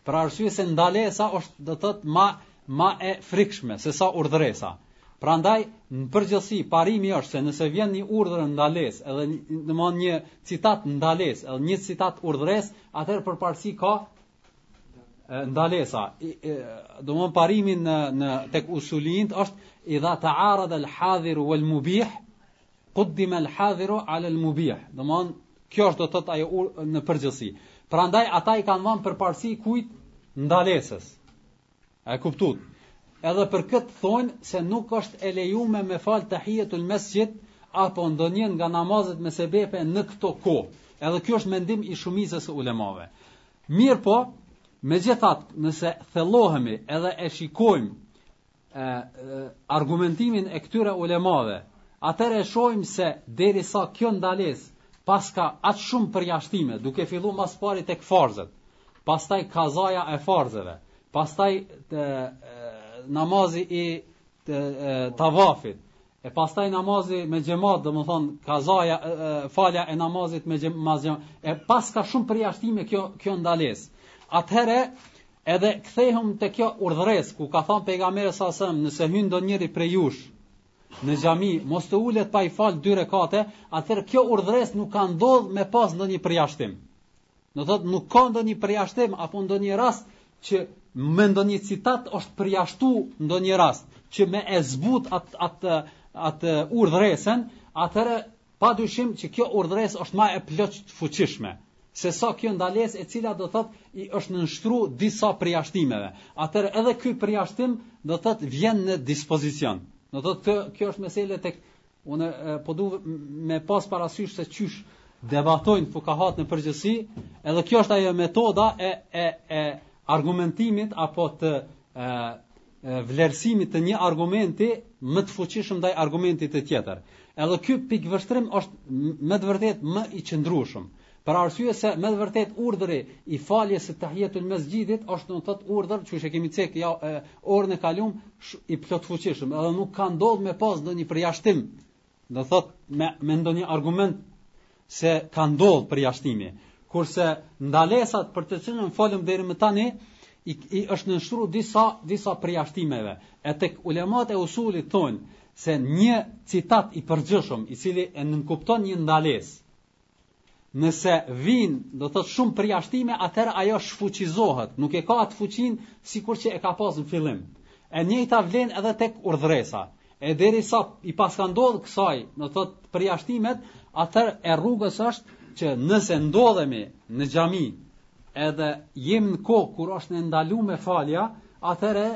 Për arsye se ndalesa është do të thotë ma ma e frikshme se sa urdhëresa. Prandaj në përgjithësi parimi është se nëse vjen një urdhër ndalesë, e domthon një citat ndalesë, edhe një citat urdhëresë, atëherë përparësi ka ndalesa. Domthon parimi në në tek usulinjt është idha ta'arad al-hadir wal-mubih Quddim el hadhiru ala el mubih. Domethënë, kjo është do të thotë ajo në përgjithësi. Prandaj ata i kanë dhan përparësi kujt ndalesës. A e kuptuat? Edhe për këtë thonë se nuk është e lejume me fal tahiyatul mesxhid apo ndonjë nga namazet me sebepe në këto kohë. Edhe ky është mendim i shumicës së ulemave. Mirëpo, megjithatë, nëse thellohemi edhe e shikojmë argumentimin e këtyre ulemave, atëherë e shohim se derisa kjo ndalesë paska aq shumë përjashtime, duke fillu ma s'pari tek farzet, pastaj kazaja e farzeve, pastaj te, e, namazi i të, e, tavafit, E pastaj namazi me xhamat, domethënë kazaja falja e namazit me xhamat, e paska shumë përjashtime kjo kjo ndalesë. Atëherë edhe kthehëm te kjo urdhëresë ku ka thanë pejgamberi salallahu nëse hyn ndonjëri prej jush në xhami, mos të ulet pa i fal dy rekate, atëherë kjo urdhëresë nuk ka ndodh me pas ndonjë përjashtim. Do të thotë nuk ka ndonjë përjashtim apo ndonjë rast që me ndonjë citat është përjashtu ndonjë rast që me e zbut atë atë atë urdhëresën, atëherë pa dyshim që kjo urdhëresë është ma e plotfuqishme sesa kjo ndalesë e cila do thot i është nënshtru disa përjashtimeve. Atëherë edhe ky përjashtim do thot vjen në dispozicion. Do thot kjo kjo është mesele tek Unë po du me pas parasysh se qysh debatojnë fukahat në përgjithësi, edhe kjo është ajo metoda e, e, e argumentimit apo të e, e, vlerësimit të një argumenti më të fuqishëm ndaj argumentit të tjetër. Edhe ky pikëvështrim është me të vërtetë më i qëndrueshëm. Për arsye se me të vërtetë urdhri i faljes së tahiyatul mesxhidit është do të thotë urdhër, siç e kemi cek ja e, orën e kaluar i plotfuqishëm, edhe nuk ka ndodhur me pas ndonjë përjashtim. Do të thotë me me ndonjë argument se ka ndodhur përjashtimi. Kurse ndalesa për të cilën folëm deri më tani i, i është nënshtruar disa disa përjashtimeve. E tek ulemat e usulit thonë se një citat i përgjithshëm i cili e nënkupton një ndalesë Nëse vijnë, do të thotë shumë përjashtime, atëherë ajo shfuqizohet, nuk e ka atë fuqinë sikur që e ka pas në fillim. E njëjta vlen edhe tek urdhresa. E derisa i paska ndodh kësaj, do të thotë përjashtimet, atëherë e rrugës është që nëse ndodhemi në xhami, edhe jemi në kohë kur është e ndalume me falja, atëherë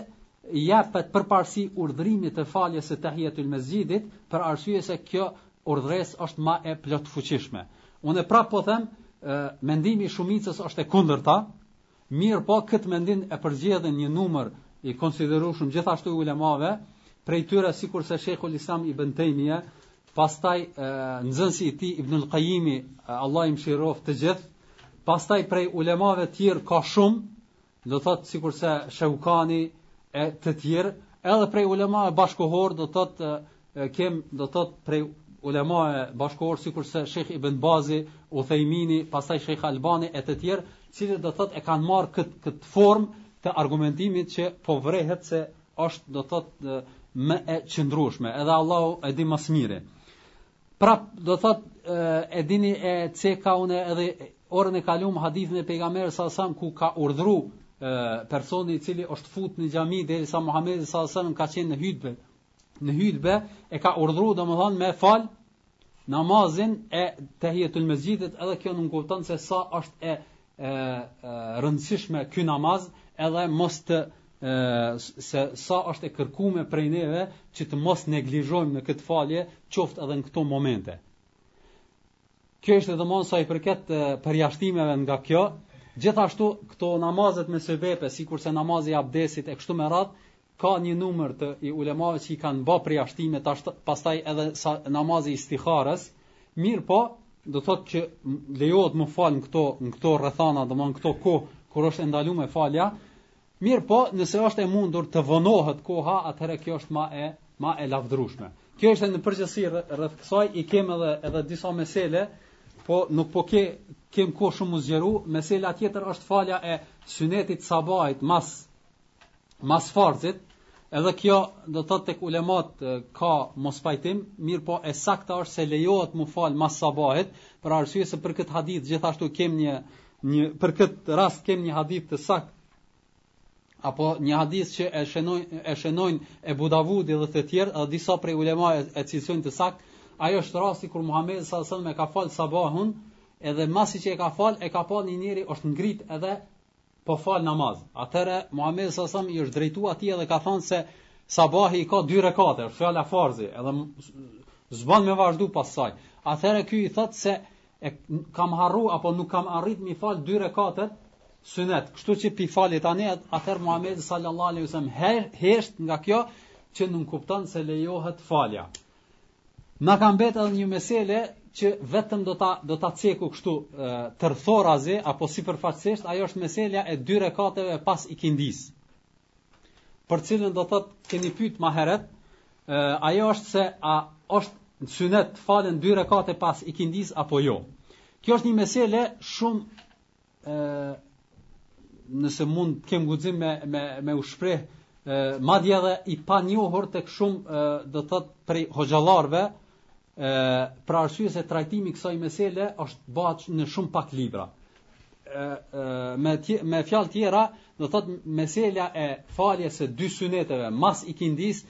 jepet përparësi urdhrimit të faljes së tehijetul mesxhidit, për arsye se kjo urdhëresë është ma e plotfuqishme. Unë prapë po them, e, mendimi i shumicës është e kundërta. Mirëpo këtë mendim e përzgjedhin një numër i konsiderueshëm gjithashtu i ulemave, prej tyre sikurse Shejhul Islam Ibn Tejmije, pastaj nxënësi i tij Ibnul Kajimi, Allahu i mëshiroft të gjithë, pastaj prej ulemave të tjerë ka shumë Do thotë sikurse Shevkani e të tjerë, edhe prej ulemave bashkëkohor do thotë kem do thotë prej ulemave bashkëkohor sikurse Shejh Ibn Bazi, Uthejmini, pastaj Shejh Albani e të tjerë, të cilët do thotë e kanë marrë këtë këtë formë të argumentimit që po vërehet se është do të thotë më e qëndrueshme, edhe Allahu e di më së miri. Prap, do thot e dini e ceka unë edhe orën e kalum hadithin e pejgamberit s.a.v.s. ku ka urdhru e, personi i cili është fut në xhami derisa Muhamedi s.a.v.s. ka qenë në hutbe. Në hutbe e ka urdhru domethën me fal namazin e tehijetul mesxhidit edhe kjo nënkupton se sa është e e rëndësishme ky namaz edhe mos të e, se sa është e kërkume prej neve që të mos neglizhojmë në këtë falje qoftë edhe në këto momente. Kjo ishte domethon sa i përket përjashtimeve nga kjo. Gjithashtu këto namazet me sebepe, sikurse namazi i abdesit e kështu me radhë, Ka një numër të i ulemave që i kanë ba përjashtime tash pastaj edhe sa namazi i istiharës, mirëpo, do thotë që lejohet me fal në këto në këto rrethana, domethon këto kohë kur është ndalume falja. Mirëpo, nëse është e mundur të vonohet koha, atëherë kjo është ma e ma e lavdërueshme. Kjo është në përgjithësi rreth kësaj i kem edhe edhe disa mesele, po nuk po ke kem kohë shumë me u zgjeru, mesela tjetër është falja e synetit sabahit mas mas farzit, edhe kjo do thot tek ulemat ka mospajtim, mirëpo e sakta është se lejohet mu fal mas sabahit, për arsye se për këtë hadith gjithashtu kem një, një për këtë rast kem një hadith të saktë apo një hadith që e shënojnë e shënojnë Ebu Davudi dhe të tjerë, edhe disa prej ulemave e cilësojnë të saktë, ajo është rasti kur Muhamedi sallallahu alajhi wasallam e ka fal sabahun, edhe masi që e ka fal, e ka pa një njeri është ngrit edhe po fal namaz. Atëherë Muhamedi sallallahu alaihi wasallam i është drejtuar atij dhe ka thënë se sabahi ka dy rekate, është fjala farzi, edhe s'ban me vazhdu pas saj. Atëherë ky i thotë se e kam harru apo nuk kam arrit mi fal dy rekate sunet. Kështu që pi fali tani atëherë Muhamedi sallallahu alaihi wasallam hesht nga kjo që nënkupton se lejohet falja. Na ka mbet edhe një mesele që vetëm do ta, do ta ceki kështu tërthorazi apo sipërfaqësisht ajo është meselja e dy rekateve pas ikindis. Për të cilën do thot kemi pyet më herët, ajo është se a është sunet të falen dy rekate pas ikindis apo jo. Kjo është një mesele shumë ë nëse mund të kem guxim me me me u shpreh madje edhe i panjohur tek shumë do thot prej hoxhallarëve ë për arsye se trajtimi i kësaj mesele është, bëhet në shumë pak libra ë me tje, me fjalë tjera do thot mesela e faljes së dy suneteve mas ikindis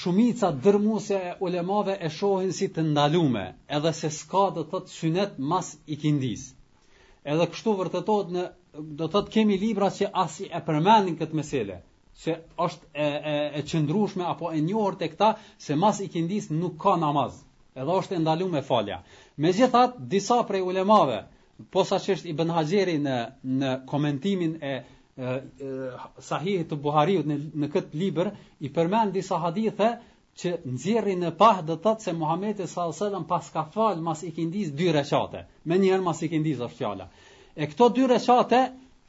Shumica dërmuese e ulemave e shohin si të ndalume, edhe se s'ka do të thotë synet mas ikindis. Edhe kështu vërtetohet në do të thotë kemi libra që as e përmendin këtë meselë se është e e e qëndrueshme apo e njohur tek ta se mas ikindis nuk ka namaz. Edhe është e ndalume falja. Megjithatë, disa prej ulemave, posaçërisht Ibn Haxheri në në komentimin e Sahihit të Buhariut në, në këtë libër, i përmend disa hadithe që nxjerrin në pah do të thotë se Muhamedi sallallahu alajhi wasallam pas ka fal mas ikindis dy reçate. Menjëherë mas ikindis është fjala. E këto dy reçate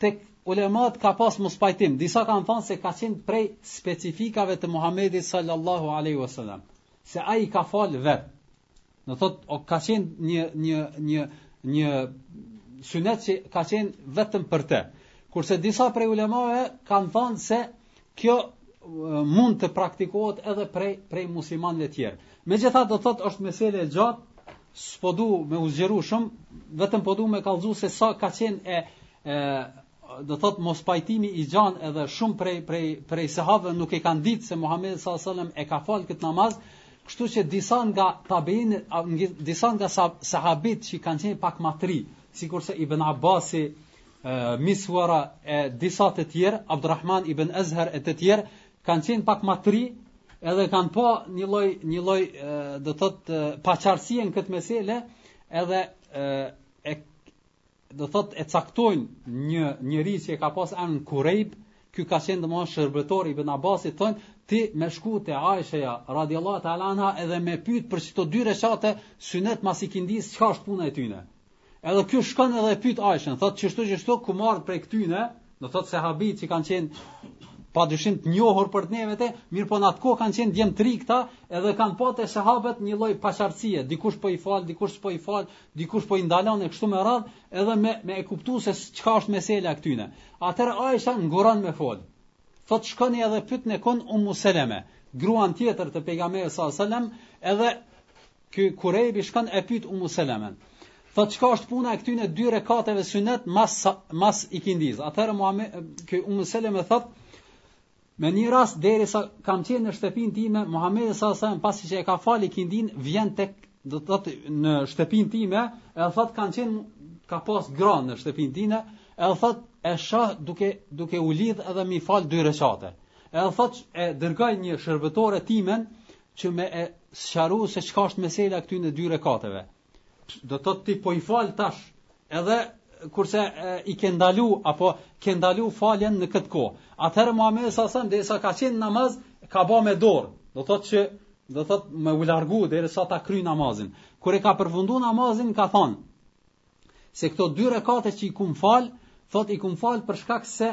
tek ulemat ka pas mospajtim. Disa kanë thënë se ka qenë prej specifikave të Muhamedit sallallahu alaihi wasallam, se ai ka fal vet. Do thot o ka qen një një një një sunet që ka qen vetëm për te. Kurse disa prej ulemave kanë thënë se kjo mund të praktikohet edhe prej prej muslimanëve të tjerë. Megjithatë do thot është meselë e gjatë, s'po du me u zgjeru shumë, vetëm po du me kallëzu se sa ka qenë e, e do thot mospajtimi i gjan edhe shumë prej prej prej sahabëve nuk e kanë ditë se Muhamedi sallallahu alajhi wasallam e ka fal këtë namaz, kështu që disa nga tabein, disa nga sahabit që kanë qenë pak më t'ri, sikurse Ibn Abbasi, Misweri e disa të tjerë, Abdulrahman ibn Azhar e të tjerë kanë qenë pak më t'ri, edhe kanë pa një lloj një lloj do thot paqartësi në këtë meselë, edhe e do thot e caktojnë një njeri që e ka pas emën Kurejb, ky ka qenë domosht shërbëtor i Ibn Abbasit thon ti me shku te Aisha radhiyallahu ta'ala anha edhe me pyet për kto dy rekate synet mas ikindis çka është puna e tyne. Edhe ky shkon edhe pyet Aishën, thot kështu kështu ku marr prej këtyne, Do të thotë sehabët që kanë qenë pa dyshim të njohur për të neve te, mirëpo në atë kohë kanë qenë djem të ri këta, edhe kanë pa te sehabet një lloj paqartësie, dikush po i falë, dikush po i falë, dikush po i ndalon e kështu me radhë, edhe me, me e kuptu se çka është meselja këtyne. Atër Aisha nguron me folë, thot shkoni edhe pyt në kon Umu Seleme, gruan tjetër të pejgamberit sallallahu alajhi wasallam, edhe Ky Kurejbi shkon e pyet Umu Selemen. Thot çka është puna e këtyre dy rekateve synet mas mas ikindis. Atëherë Muhammed ky Umu Seleme thot Me një rast derisa kam qenë në shtëpinë time, Muhamedi sa sa pasi që e ka fal ikindin, vjen tek do të thotë në shtëpinë time, e thot kanë qenë ka pas gra në shtëpinë time, e thot e shoh duke duke u lidh edhe mi fal dy rekate. E thot e dërgoj një shërbëtore timen që me e sqaru se çka është mesela këtyne dy rekateve. Do të thotë ti po i fal tash, edhe kurse e, i ke ndalu apo ke ndalu faljen në këtë kohë. Atëherë Muhamedi sa sa derisa ka qenë namaz, ka bë me dorë. Do të thotë që do të thotë me u largu derisa ta kryj namazin. Kur e ka përfundu namazin, ka thonë se këto dy rekate që i kum fal, thot i kum fal për shkak se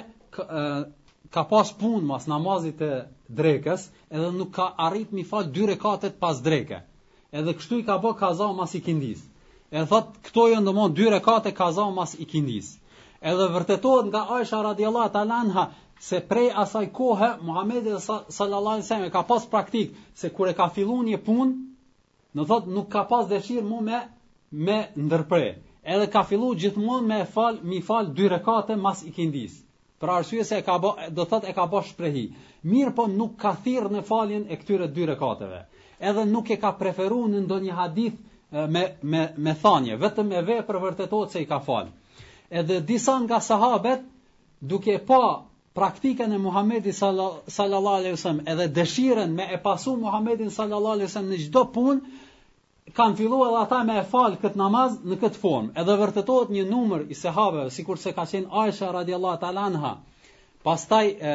ka pas punë mas namazit të drekës, edhe nuk ka arrit mi fal dy rekatet pas dreke. Edhe kështu i ka bë kaza mas ikindis. E thot këto janë domon dy rekate kaza mas ikindis. Edhe vërtetohet nga Aisha radhiyallahu ta'ala anha se prej asaj kohe Muhamedi sallallahu alaihi wasallam ka pas praktik se kur e ka fillu një punë Do thot nuk ka pas dëshirë mu me me ndërpre. Edhe ka fillu gjithmonë me fal, mi fal dy rekate mas ikindis. Për arsye se e ka bë, do thot e ka bë shprehi. Mirëpo nuk ka thirr në faljen e këtyre dy rekateve. Edhe nuk e ka preferu në ndonjë hadith me me me thanie, vetëm me vepër vërtetohet se i ka fal. Edhe disa nga sahabet duke pa praktikën e Muhamedit sallallahu alaihi wasallam edhe dëshirën me e pasu Muhamedin sallallahu alaihi wasallam në çdo punë kanë fillu edhe ata me e fal kët namaz në kët formë edhe vërtetohet një numër i sahabeve sikurse ka qenë Aisha radhiyallahu ta'ala anha pastaj e,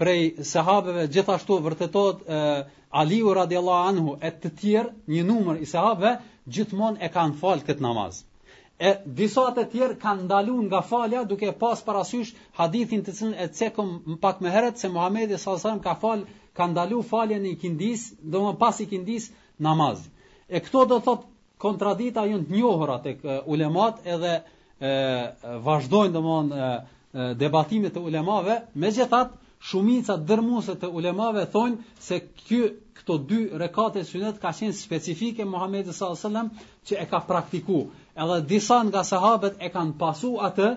prej sahabeve gjithashtu vërtetohet e, Aliu radhiyallahu anhu e të tjerë një numër i sahabeve gjithmonë e kanë fal kët namaz E disa të tjerë kanë ndalu nga falja duke pas parasysh hadithin të cilin e cekëm pak më herët se Muhamedi sallallahu alajhi wasallam ka fal, ka ndalu faljen e ikindisë, domethënë pas ikindisë namaz. E këto do thotë kontradita janë të njohura tek ulemat edhe e vazhdojnë domethënë debatimet e ulemave, megjithatë Shumica dërrmuese të ulemave thonë se ky këto dy rekate sunet ka qenë specifike Muhamedit sallallahu alajhi wasallam që e ka praktiku. Edhe disa nga sahabët e kanë pasu atë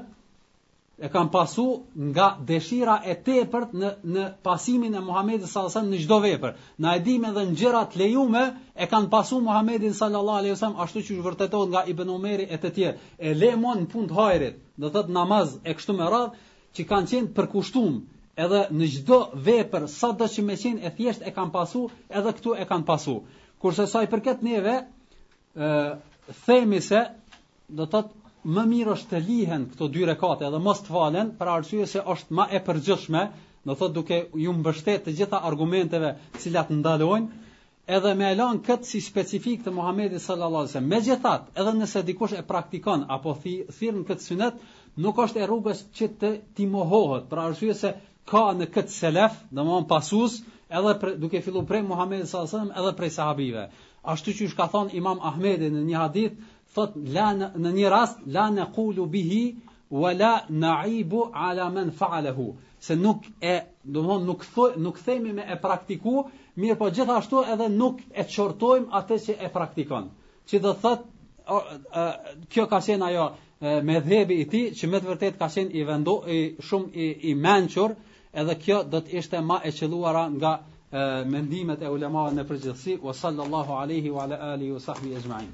e kanë pasu nga dëshira e tepërt në në pasimin e Muhamedit sallallahu alajhi wasallam në çdo vepër. Na e dimë edhe në gjëra të lejume e kanë pasu Muhamedin sallallahu alajhi wasallam ashtu qysh vërtetohet nga Ibn Umeri e të tjerë. E le mo në punë të hajrit, do thotë namaz e kështu me radhë, që kanë qenë të përkushtum edhe në çdo vepër sado që me qenë e thjeshtë e kanë pasu edhe këtu e kanë pasu kurse sa i përket neve ë themi se do thotë më mirë është të lihen këto dy rekate edhe mos të falen për arsye se është ma e përgjithshme do thotë duke iu mbështet të gjitha argumenteve të cilat ndalojnë edhe me e lan këtë si specifik të Muhammedit sallallahu alaihi wasallam. Megjithatë, edhe nëse dikush e praktikon apo thi, thirr në këtë sunet, nuk është e rrugës që t'i mohohet, për arsye se ka në këtë selef, domethënë pasues, edhe pre, duke fillu prej Muhammedit sallallahu alaihi wasallam edhe prej sahabëve. Ashtu qysh ka thonë Imam Ahmedi në një hadith, Thotë la në një rast la naqulu bihi wala naibu ala man fa'alahu se nuk e domethënë nuk thoj, nuk themi me e praktiku mirëpo gjithashtu edhe nuk e qortojmë atë që e praktikon që do thotë kjo ka qenë ajo medhhebi i tij që me të vërtetë ka qenë i vendu i shumë i, i mençur edhe kjo do të ishte ma e qëlluara nga mendimet e ulemave në përgjithësi wa sallallahu alaihi wa ala alihi wa sahbihi ecma'in